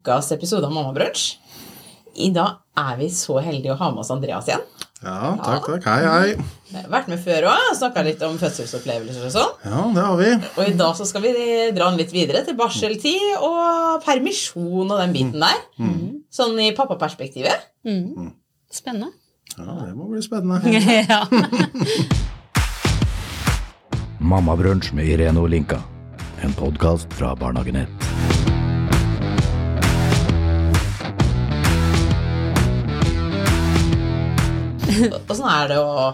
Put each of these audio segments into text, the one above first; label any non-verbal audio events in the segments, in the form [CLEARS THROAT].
ukas episode av Mammabrunsj. I dag er vi så heldige å ha med oss Andreas igjen. Ja, takk, takk. Hei, hei. Jeg har vært med før òg, snakka litt om fødselsopplevelser og sånn. Ja, det har vi. Og i dag så skal vi dra den litt videre til barseltid og permisjon og den biten der. Sånn i pappaperspektivet. Spennende. Ja, Det må bli spennende. [LAUGHS] ja. Mammabrunsj med Irene Olinka. En podkast fra Barnehagenett. [LAUGHS] Åssen er det å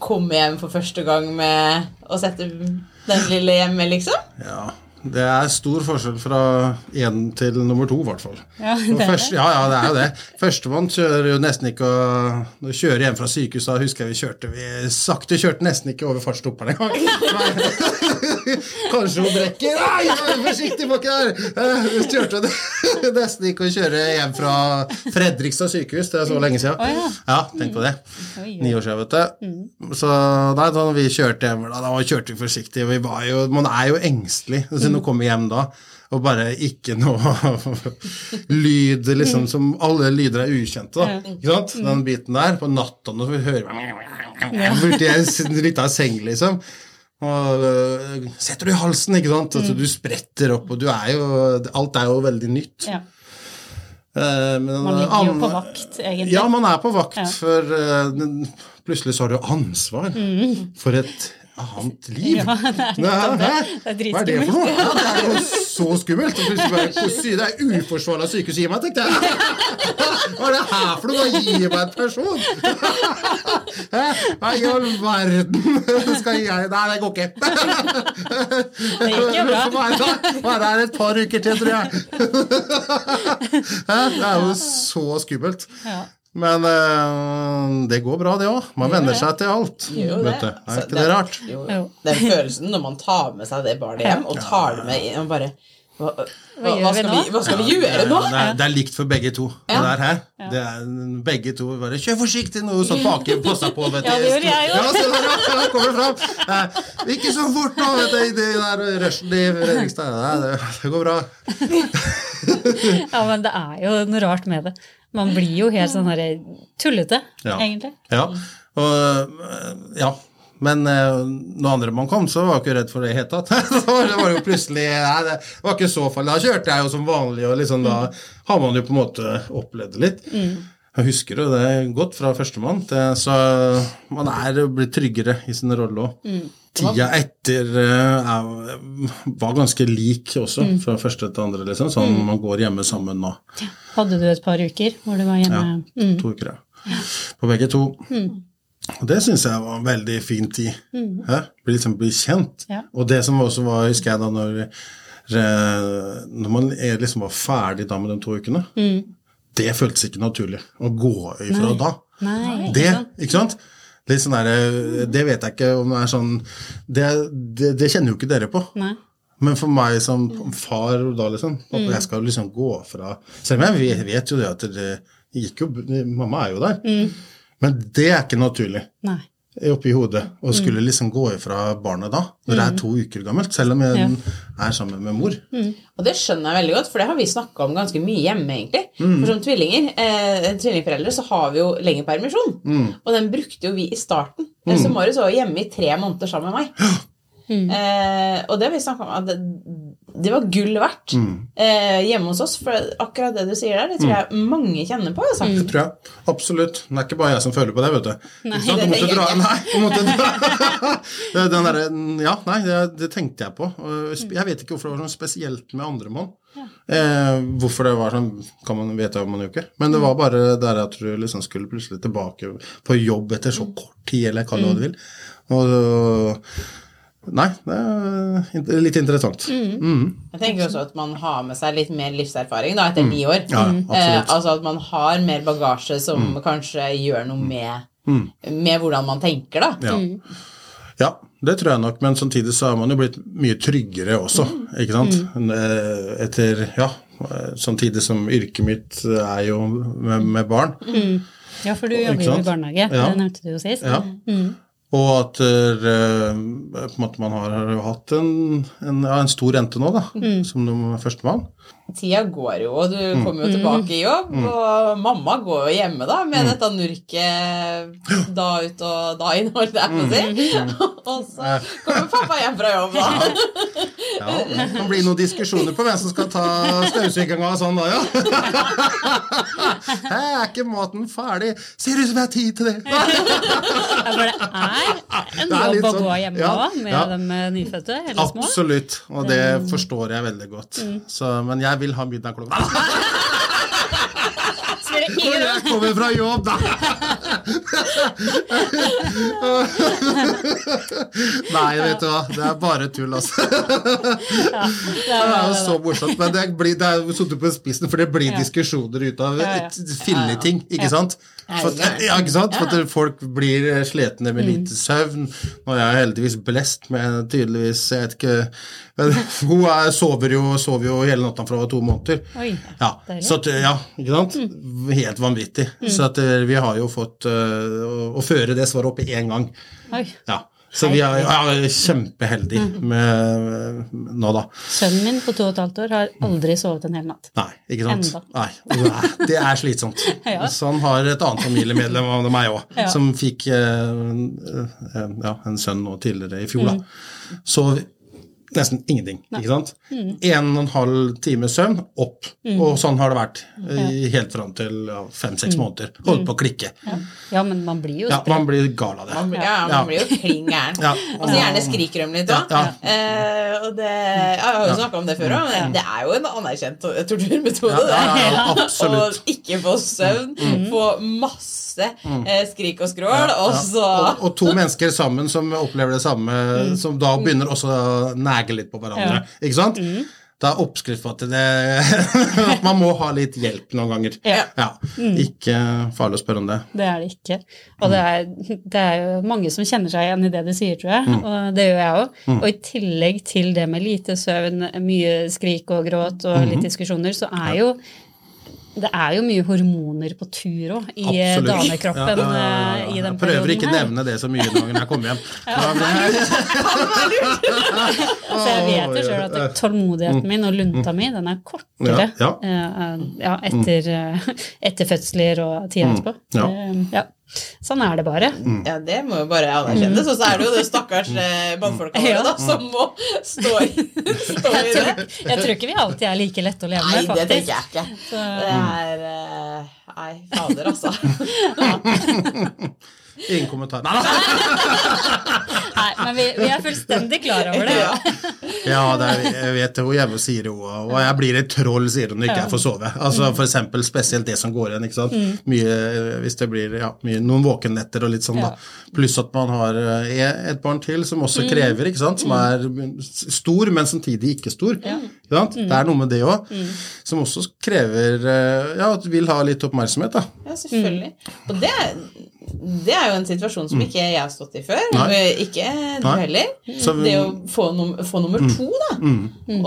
komme hjem for første gang med å sette den lille hjemme, liksom? Ja, Det er stor forskjell fra én til nummer to, i hvert fall. Ja, det er ja, ja, det er jo det. Førstemann kjører jo nesten ikke Når vi kjører hjem fra sykehuset, da husker jeg vi kjørte vi sakte kjørte nesten ikke over fartsdumperen engang. [LAUGHS] Kanskje hun brekker. Nei, vær forsiktig baki der! Vi kjørte nesten ikke å kjøre hjem fra Fredrikstad sykehus. Det er så lenge siden. Ja. Tenk på det. Ni år siden, vet du. Så nei, da vi kjørte hjem, da, da kjørte vi forsiktig. Vi var jo, man er jo engstelig altså, når man kommer hjem da. Og bare ikke noe [LAUGHS] lyd liksom, som Alle lyder er ukjente. da, ikke sant? Den biten der. På natta når vi hører Borti en lita seng, liksom. Og øh, setter du i halsen, ikke sant? Altså, du spretter opp, og du er jo Alt er jo veldig nytt. Ja. Eh, men Man ligger jo på vakt, egentlig. Ja, man er på vakt, Ja. for uh, plutselig så har du ansvar for et annet liv. Ja, det Nei, hæ? det. Er Hva er det for noe? Ja, det er jo så skummelt. Det er uforsvarlig av sykehuset gi meg, tenkte jeg. [LAUGHS] Hva er det her for noe? Å gi meg en person? [LAUGHS] Hva i all verden skal jeg Nei, det går ikke. [LAUGHS] Det gikk jo bra. Hva er det her et par uker til, tror jeg. Det er jo så skummelt. Ja. Men eh, det går bra, det òg. Man venner seg til alt. Jo, det. Er ikke det rart? Jo. Den følelsen når man tar med seg det barnet hjem, og tar det med inn og bare hva, hva, Hva hva, skal vi, hva skal vi gjøre nå? Det er, det er likt for begge to. Ja. Det der her. Det er begge to bare 'Kjør forsiktig nå!' sånt baki passa på. vet. Ja, det gjør jeg òg. Ja, ja, der kommer det fram. Eh, Ikke så fort nå, vet du, i det der rushen i Fredrikstad. Nei, det, det går bra. [LAUGHS] ja, men det er jo noe rart med det. Man blir jo helt sånn her tullete, Ja. egentlig. Ja. Og, eh, ja. Men eh, når andre man kom, så var jeg ikke redd for det i det hele tatt. [LAUGHS] Det var jo plutselig Nei, det var ikke så farlig. Da kjørte jeg jo som vanlig, og liksom da har man jo på en måte opplevd det litt. Jeg husker jo det godt fra førstemann, til- så man er blitt tryggere i sin rolle òg. Tida etter eh, er, var ganske lik også, fra første til andre, liksom. Sånn man går hjemme sammen nå. Hadde du et par uker hvor du var hjemme? Ja, to uker, ja. På begge to. Og det syns jeg var en veldig fin tid. Hæ? Bli liksom bli kjent. Ja. Og det som også var, husker jeg da når, eh, når man er liksom var ferdig da med de to ukene, det føltes ikke naturlig å gå ifra da. Nei, Det, ikke sant? Litt sånn der, det vet jeg ikke om det er sånn Det, det, det kjenner jo ikke dere på. Nei. Men for meg som far da, liksom at Jeg skal liksom gå fra Selv om jeg vet, jo det at det gikk jo Mamma er jo der. Men det er ikke naturlig Nei. Oppi hodet og skulle liksom gå ifra barnet da, når det er to uker gammelt, selv om jeg er sammen med mor. Og det skjønner jeg veldig godt, for det har vi snakka om ganske mye hjemme, egentlig. For som tvillinger, eh, tvillingforeldre, så har vi jo lengre permisjon. Og den brukte jo vi i starten. Så Marius var hjemme i tre måneder sammen med meg. [GASPS] Eh, og det har vi snakka om at det, var gull verdt eh, hjemme hos oss. For akkurat det du sier der, det tror jeg mange kjenner på. Altså. Det tror jeg. Absolutt. Det er ikke bare jeg som føler på det, vet du. Nei? Du måtte dra, [LAUGHS] nei, du måtte dra. [LAUGHS] Den der, Ja, nei, det, det tenkte jeg på. Jeg vet ikke hvorfor det var sånn spesielt med andremann. Eh, hvorfor det var sånn, kan man vite man jo ikke. Men det var bare der at du liksom skulle plutselig tilbake på jobb etter så kort tid, eller kall hva du vil. Og Nei, det er litt interessant. Mm. Jeg tenker også at man har med seg litt mer livserfaring da, etter ni år. Ja, eh, absolutt. altså at man har mer bagasje som kanskje gjør noe med, med hvordan man tenker, da. Ja. ja, det tror jeg nok, men samtidig så har man jo blitt mye tryggere også, ikke sant? Eh, Etter, ja, eh, samtidig som yrket mitt er jo med, med barn. Ja, for du jobber jo i barnehage. Ja. Det nevnte du jo sist. Ja. Og at eh, måte man har, hatt en, en, ja, en stor rente nå, da, som nummer førstemann. Tida går jo, og du Mm. kommer jo tilbake i jobb, og mamma går jo hjemme da med dette nurket da ut og da inn, holdt jeg på å si. Mm. [LAUGHS] Og så kommer pappa hjem fra jobb, da. Ja, det kan bli noen diskusjoner på hvem som skal ta støvsuginga og sånn da, ja. Hæ, er ikke maten ferdig? Ser ut som jeg har tid til det. Ja, for det er en er jobb å sånn- gå hjemme ja, med ja. de nyfødte eller små. Absolutt, og det forstår jeg veldig godt. Så, men jeg vil ha middag klokka [LAUGHS] Ingen jeg kommer fra jobb, da! [LAUGHS] Nei, vet du hva. Det er bare tull, altså. Det er jo så morsomt. Men det, blir, det er satt på spissen, for det blir diskusjoner ut av Ja, ja. et filleting, ikke sant? For, Ja, ja. ja, ikke sant? For folk blir slitne med Mm. lite søvn. Nå er jeg heldigvis blest med tydeligvis Jeg vet ikke men [LAUGHS] Hun er, sover, jo, sover jo hele natta fra to måneder. Oi, Ja, så ja, ikke sant? Helt vanvittig. Så at eh, vi har jo fått uh, å, føre det svaret opp i én gang. Oi. Ja. Så vi er ja, kjempeheldige med nå, da. Sønnen min på to og et halvt år har aldri sovet en hel natt. Nei, ikke sant? Nei, det er slitsomt. [LAUGHS] Ja. Sånn har et annet familiemedlem av meg òg, Ja. som fikk eh, en, ja, en sønn nå tidligere i fjor. Mm. da. Så nesten ingenting, ikke sant? Mm. En og en halv time søvn, opp. Og sånn har det vært eh, helt fram til ja, fem-seks måneder. Holdt på å klikke. Mm. Ja. ja, men man blir jo Ja, man blir gal av det. Man, blir- ja, man Ja. blir jo klin gæren. Ja. Og så gjerne skriker de litt òg. ja. Eh, og det, jeg har jo snakka om det før òg, men det er jo en anerkjent torturmetode. Ja, ja, ja, det. Og [LAUGHS] ikke få søvn, få masse eh, skrik og skrål, og Ja. så og, og to mennesker sammen som opplever det samme, som da begynner også å nage litt på hverandre. Ikke sant? Det er oppskrift på at, det, [LAUGHS] at man må ha litt hjelp noen ganger. Ja. Ikke farlig å spørre om det. Det er det ikke. Og det er, det er jo mange som kjenner seg igjen i det du sier, tror jeg. Og det gjør jeg òg. Og i tillegg til det med lite søvn, mye skrik og gråt og litt diskusjoner, så er jo det er jo mye hormoner på tur òg, i eh, Absolutt. damekroppen Ja, ja, ja, eh, i den Jeg prøver ikke å nevne det så mye når jeg kommer hjem. [LAUGHS] [LAUGHS] Så jeg vet jo sjøl at tålmodigheten min og lunta mi, den er kortere eh, etter, eh, etter fødsler og tida etterpå. Ja. Sånn er det bare. Ja, det må jo bare anerkjennes. Og så er det jo det stakkars eh, mannfolka våre Ja. da, som må stå i, [LAUGHS] stå i Jeg det. tror, jeg tror ikke vi alltid er like lette å leve med Nei, det tenker jeg ikke. Så- Det er eh, Nei, fader, altså. [LAUGHS] [LAUGHS] Ingen kommentar. Nei, nei. [LAUGHS] Nei, men vi, vi er fullstendig klar over det. Ja. [LAUGHS] Ja, det er, jeg vet det, hun hjemme sier jo og jeg blir et troll, sier hun når ikke jeg får sove. Altså For eksempel spesielt det som går igjen. ikke sant? Mye, hvis det blir ja, mye, noen våkennetter og litt sånn, da. Pluss at man har eh, et barn til som også krever, ikke sant? som er stor, men samtidig ikke stor. Ikke sant? Det er noe med det òg, som også krever eh, Ja, at vil ha litt oppmerksomhet, da. Ja, selvfølgelig. Og det, det er jo en situasjon som ikke jeg har stått i før. Nei. Ikke du heller. Så Det å få, num få nummer to, da.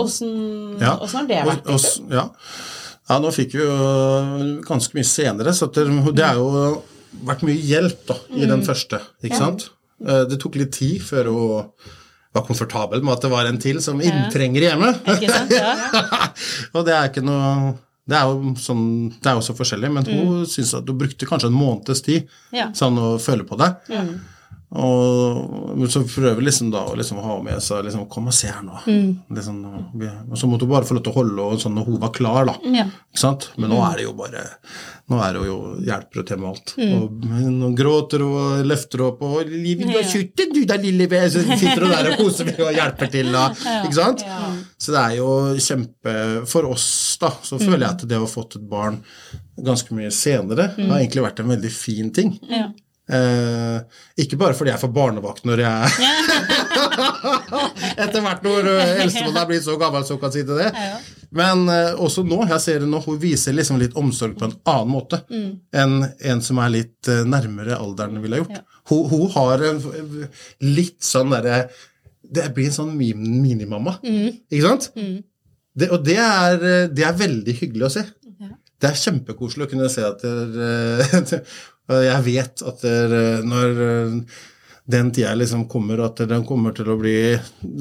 Åssen Ja. har det vært? og og, ja. ja, nå fikk vi jo ganske mye senere, så det, det har jo vært mye hjelp da, i den første, ikke sant? Eh, Det tok litt tid før hun var komfortabel med at det var en til som inntrenger hjemme. Ikke sant? Ja. [LAUGHS] og det er ikke noe det er, jo sånn, det er også så forskjellig, men hun synes at hun brukte kanskje en måneds tid Ja. sånn å føle på det. Og så prøver liksom da å liksom ha med seg liksom, Kom og se her nå. Liksom, og så måtte hun bare få lov til å holde og sånn når hun var klar, da. Ja. Ikke sant? Men nå er det jo bare Nå er det jo hjelper og til med alt. Og nå gråter og løfter opp og 'Livet, du har kjøttet, du da, lille ve-» Så sitter hun der og koser med og hjelper til. Da, [LAUGHS] ikke sant? Så det er jo kjempe For oss, da, så føler jeg at det å ha fått et barn ganske mye senere har egentlig vært en veldig fin ting. Ja. Eh, ikke bare fordi jeg får barnevakt når jeg [LAUGHS] Etter hvert når eh, eldstemann er blitt så gammel så kan si til det. Ja. Men eh, også nå, jeg ser det nå, hun viser liksom litt omsorg på en annen måte enn en som er litt eh, nærmere alderen ville ha gjort. Hun, hun har litt sånn derre Det blir en sånn minimamma, minimamma, ikke sant? Det, og det er, eh, det er veldig hyggelig å se. Det er kjempekoselig å kunne se at [LAUGHS] Jeg vet at dere, når, den tida liksom kommer, at den kommer til å bli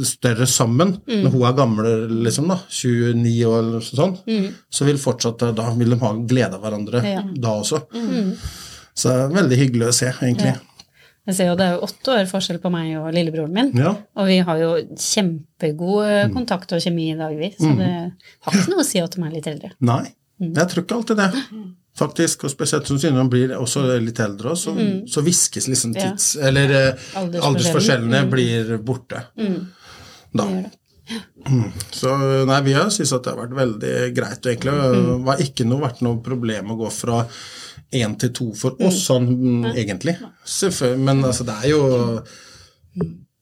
større sammen. Når hun er gamle, liksom, da, 29 år eller sånn, så vil fortsatt da vil de ha glede av hverandre Ja. da også. Så det er veldig hyggelig å se, egentlig. Jeg ser jo det er jo åtte år forskjell på meg og lillebroren min. Ja. Og vi har jo kjempegod eh, Mm. kontakt og kjemi i dag, vi. Så det har ikke noe å si at de er litt eldre. Nei, jeg tror ikke alltid det. Faktisk, og spesielt som man blir også litt eldre, så, så, så viskes liksom Ja. tids... Eller ja. aldersforskjellene, aldersforskjellene blir borte. Da. Det det. Så nei, vi har syntes at det har vært veldig greit, egentlig. Det har ikke noe, vært noe problem å gå fra én til to for oss, sånn mm, egentlig. Men altså, det er jo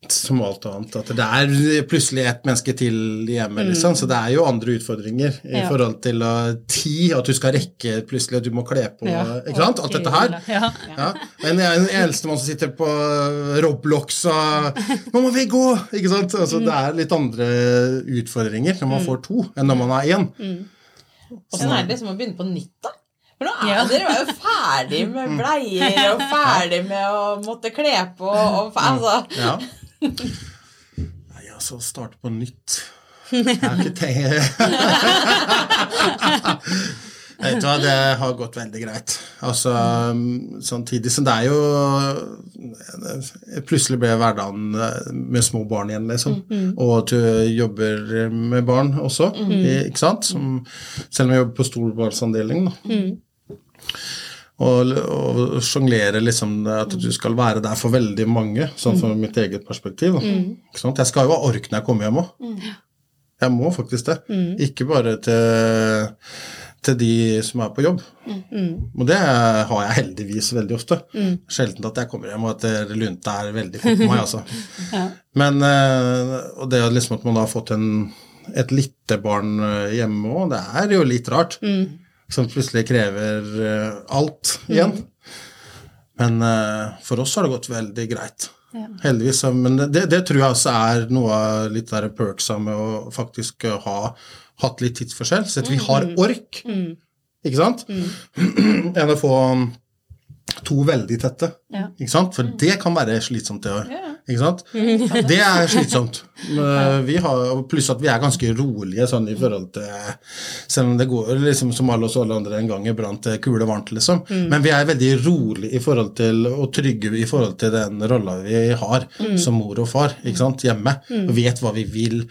som alt annet, at det er plutselig et menneske til hjemme, liksom. Så det er jo andre utfordringer i Ja. forhold til uh, tid, at du skal rekke plutselig, at du må kle på Ja. Ikke sant? Alt dette her. Ja. Ja. En, en er eneste mann som sitter på Roblox og 'Nå må vi gå!' Ikke sant? Altså, Det er litt andre utfordringer når man får to, enn når man har én. Åssen er det som å begynne på nytt, da? For nå er Ja. dere jo ferdig med [LAUGHS] bleier og ferdig med å måtte kle på og altså Ja. Nei, altså, starte på nytt Jeg har ikke tenkt [LAUGHS] Vet du hva, det har gått veldig greit. Altså, Samtidig som det er jo Plutselig ble hverdagen eh, med små barn igjen, liksom. Og at du jobber med barn også, ikke sant? Som, selv om jeg jobber på storbarnsavdeling, da. Og, og sjonglere liksom at du skal være der for veldig mange, sånn fra mitt eget perspektiv. Da. Ikke sant? Jeg skal jo ha ork når jeg kommer hjem òg. Jeg må faktisk det. Ikke bare til, til de som er på jobb. Og det har jeg heldigvis veldig ofte. Sjelden at jeg kommer hjem og at det lunta er veldig fort på meg, altså. [LAUGHS] Men, eh, og det liksom at man har fått en, et lite barn eh, hjemme òg, det er jo litt rart. Som plutselig krever eh, alt igjen. Men eh, for oss har det gått veldig greit. Heldigvis. Men det, det tror jeg også er noe av litt der perksa med å faktisk eh, ha hatt litt tidsforskjell, så at vi har ork. Ikke sant? [CLEARS THROAT] Enn å få to veldig tette. Ja. Ikke sant? For det kan være slitsomt, det òg. Ikke sant? [LAUGHS] Det er slitsomt. Vi har, pluss at vi er ganske rolige sånn i forhold til Selv om det går liksom som alle oss alle andre en gang iblant eh, kule varmt, liksom. Men vi er veldig rolige i forhold til og trygge i forhold til den rolla vi har som mor og far ikke sant? hjemme. Og vet hva vi vil.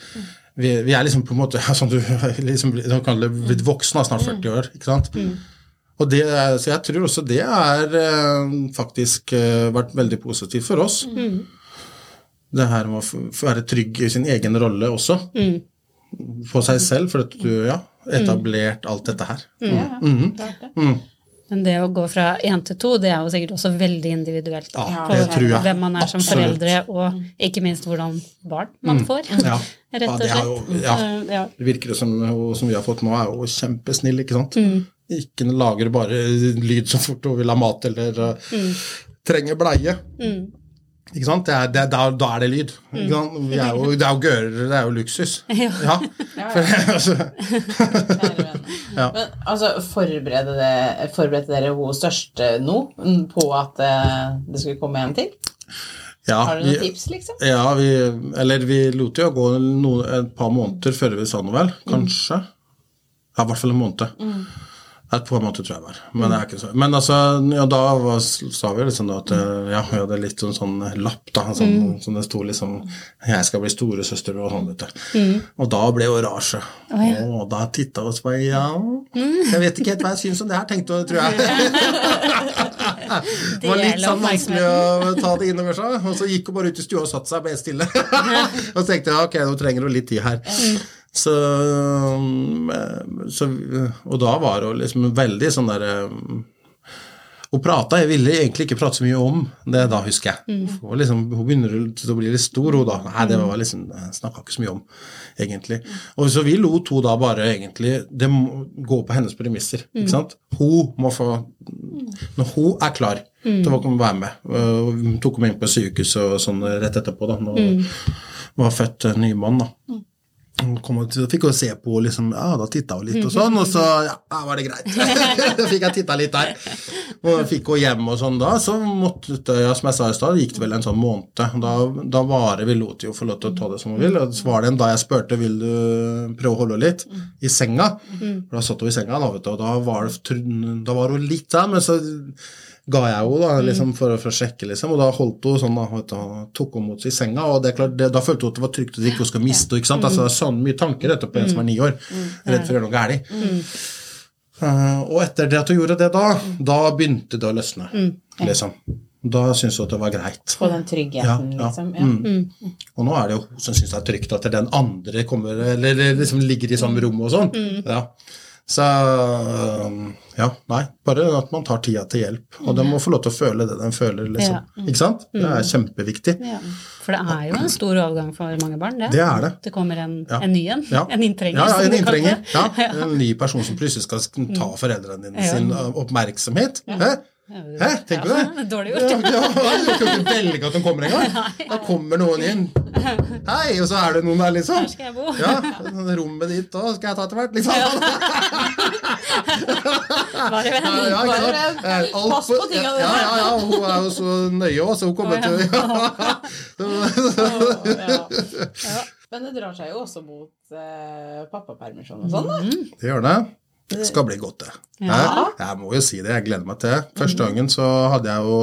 Vi, vi er liksom på en måte [LAUGHS] sånn du liksom, du kan bli blitt voksne, snart 40 år. ikke sant? Og det, så jeg tror også det har faktisk eh, vært veldig positivt for oss. Det her med å være trygg i sin egen rolle også. På seg selv, for at du ja, etablert alt dette her. Ja, Mhm. klart det. Men det å gå fra én til to, det er jo sikkert også veldig individuelt. Ja, på det tror jeg. Hvem man er som foreldre, og ikke minst hvordan barn man får. Ja. [LAUGHS] Rett og slett. Ja, slett. jo- ja. Det virker det som hun som vi har fått nå, er jo kjempesnill, ikke sant? Mm. Ikke lager bare lyd så fort hun vil ha mat eller mm. trenger bleie. Mm. Ikke sant? Det er, det, da, da er det lyd. Ikke sant? Vi er jo, det er jo gørere, det er jo luksus. [LAUGHS] Ja. For, [LAUGHS] altså, [LAUGHS] Ja. Men altså, forberedte, det, forberedte dere hun største nå mm, på at eh, det skulle komme en til? ja, Har du noen vi, tips, liksom? ja, vi, eller vi lot jo gå noen, et par måneder før vi sa noe, vel? Kanskje? Ja, i hvert fall en måned. Et par måneder, tror jeg var. Men, så. Men altså, ja, da var, sa vi liksom da at eh, ja, vi hadde litt sånn, sånn lapp, da, sånn, som det sto liksom 'Jeg skal bli storesøster' og sånn, vet du. Og da ble orasje. Oh, ja. Og da titta vi oss på Ja, jeg vet ikke helt hva jeg syns om det her, tenkte hun, tror jeg. [LAUGHS] Det var litt sånn vanskelig å ta det inn over seg. Og så gikk hun bare ut i stua og satte seg, helt stille. [LAUGHS] [LAUGHS] og så tenkte jeg ok, nå trenger hun litt tid her. Så, um, så Og da var hun liksom veldig sånn derre hun prata, jeg ville egentlig ikke prate så mye om det da, husker jeg. For liksom, hun begynner å bli litt stor, hun da. Nei, det var liksom, jeg snakka ikke så mye om, egentlig. Og så vi lot hun da bare egentlig det må gå på hennes premisser. ikke sant? Hun må få Når hun er klar til å være med og Hun tok henne inn på sykehuset og sånn rett etterpå, da, når hun var født ny mann, da. Så fikk hun se på, liksom, ja, da titta hun litt og sånn, og så ja, var det greit. [LAUGHS] da fikk jeg titta litt der. Og fikk hun hjem og sånn da, så måtte ja, som jeg sa i stad, gikk det vel en sånn måned. Da, da var det, vi lot jo få lov til å ta det som hun vil, og så var det en da jeg spurte vil du prøve å holde litt i senga. Da satt hun i senga, da, vet du, og da var, det, da var hun litt der, men så ga jeg henne da, liksom, for, for, å sjekke, liksom, og da holdt hun sånn, da, tok hun mot seg i senga, og det er klart, det, da følte hun at det var trygt at ikke hun skal miste henne. ikke sant? Altså, det er sånn mye tanker etter på en som er ni år, redd for å gjøre noe galt. Uh, og etter det at hun gjorde det da, da begynte det å løsne, liksom. Da syntes hun at det var greit. På den tryggheten, Ja, ja. liksom. Ja. Mm. Og nå er det jo hun som syns det er trygt at den andre kommer, eller eller liksom ligger i samme rom og sånn. Ja. Så um, ja, nei, bare at man tar tida til hjelp. Og den må få lov til å føle det den føler, liksom. Ja. Ikke sant? Det er kjempeviktig. Ja. For det er jo en stor overgang for mange barn, det. Det er det. Det kommer en, Ja. en ny en. Ja. En inntrenger. Ja, ja, en inntrenger. [LAUGHS] Ja, en ny person som plutselig skal ta foreldrene dine sin oppmerksomhet, oppmerksomhet. Hæ? Tenker du det? [LAUGHS] Dårlig gjort. ja, du kan ikke velge at hun kommer engang. [LAUGHS] Da kommer noen inn. Hei, og så er det noen der, liksom. Her skal jeg bo. Ja, rommet ditt òg skal jeg ta etter hvert, liksom. [LAUGHS] Bare venn. Ja, ja, Bare? Eh, Pass på tingene dine. Ja, ja, ja, hun er jo så nøye òg, så hun kommer til Ja. Men det drar seg jo også mot eh, pappapermisjon og sånn, da. Det gjør det. Det skal bli godt, det. Ja. Jeg må jo si det, jeg gleder meg til det. Første gangen så hadde jeg jo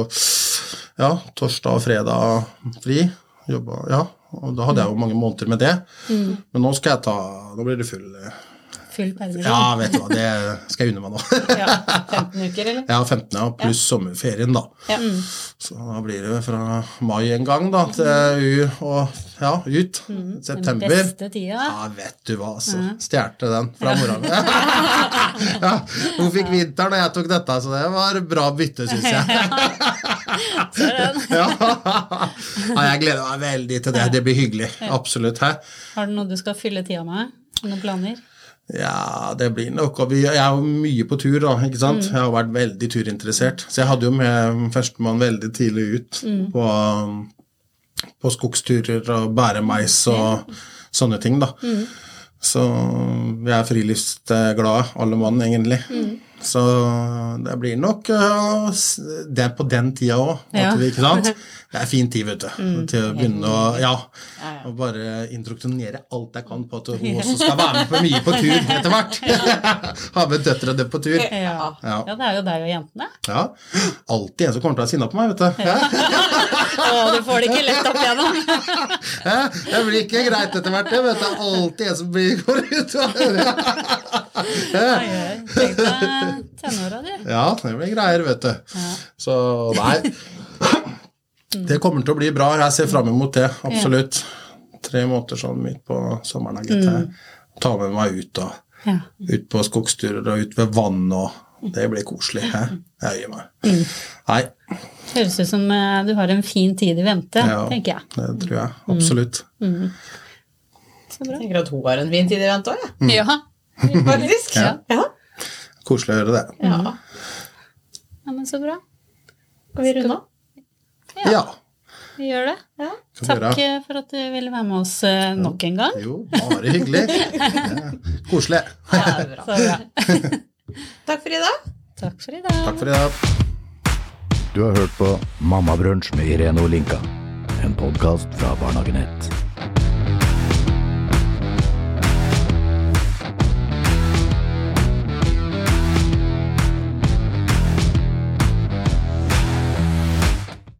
ja, torsdag og fredag fri. Jobba, ja, og da hadde jeg jo mange måneder med det. Men nå skal jeg ta Nå blir det full Full permisjon. Ja, vet du hva, det skal jeg unne meg nå. Ja. 15 uker, eller? Ja, 15. Ja, pluss sommerferien, da. Ja. Så da blir det fra mai en gang, da, til u og ja, ut. September. Den beste tida. Ja, vet du hva, altså. Stjerte den fra mora mi. [LAUGHS] ja, hun fikk vinteren, og jeg tok dette, så det var bra bytte, syns jeg. [LAUGHS] [LAUGHS] Ja. ja, jeg gleder meg veldig til det. Det blir hyggelig. Absolutt. Hæ? Har du noe du skal fylle tida med? Noen planer? Ja, det blir nok og vi- Jeg er jo mye på tur, da. ikke sant? Jeg har vært veldig turinteressert. Så jeg hadde jo med førstemann veldig tidlig ut på, på skogsturer og bære mais og sånne ting, da. Så vi er friluftsglade, alle mann, egentlig. Så det blir nok uh, det er på den tida òg. Ja. [LAUGHS] Det er fin tid, vet du. Til å begynne å ja, og bare introduksjonere alt jeg kan på at hun [LAUGHS] også skal være med på mye på tur [LAUGHS] etter hvert. Ha med døtrene på tur. Ja. Ja. det er jo deg og jentene. Ja. Alltid en som kommer til å være sinna på meg, vet du. Ja. Å, du får det ikke lett opp igjennom. Det blir ikke greit etter hvert, det, vet du. Alltid en som blir går ut. og. Tenk deg tenåra, du. Ja, det blir greier, vet du. Så nei. Det kommer til å bli bra. Jeg ser fram mot det. Absolutt. Tre måneder sånn midt på sommeren. da, gitt. Ta med meg ut og ut på skogsturer og ut ved vann og Det blir koselig. Hæ? Jeg gir meg. Nei, Høres ut som eh, du har en fin tid i vente, ja, tenker jeg. det tror jeg. Absolutt. Så bra. Jeg tenker at hun har en fin tid i vente òg, jeg. Ja. [LAUGHS] Faktisk. Ja. Ja. Koselig å gjøre det. ja. ja, men så bra. Skal vi runde av? Ja. Vi gjør det. Ja. Takk eh, for at du ville være med oss eh, nok en gang. Jo, bare hyggelig. [LAUGHS] Koselig. Ja, bra. [LAUGHS] Så bra. Takk for i dag. Takk for i dag. Takk for i dag. Du har hørt på Mammabrunsj med Irene Olinka. En podkast fra Barnehagenett.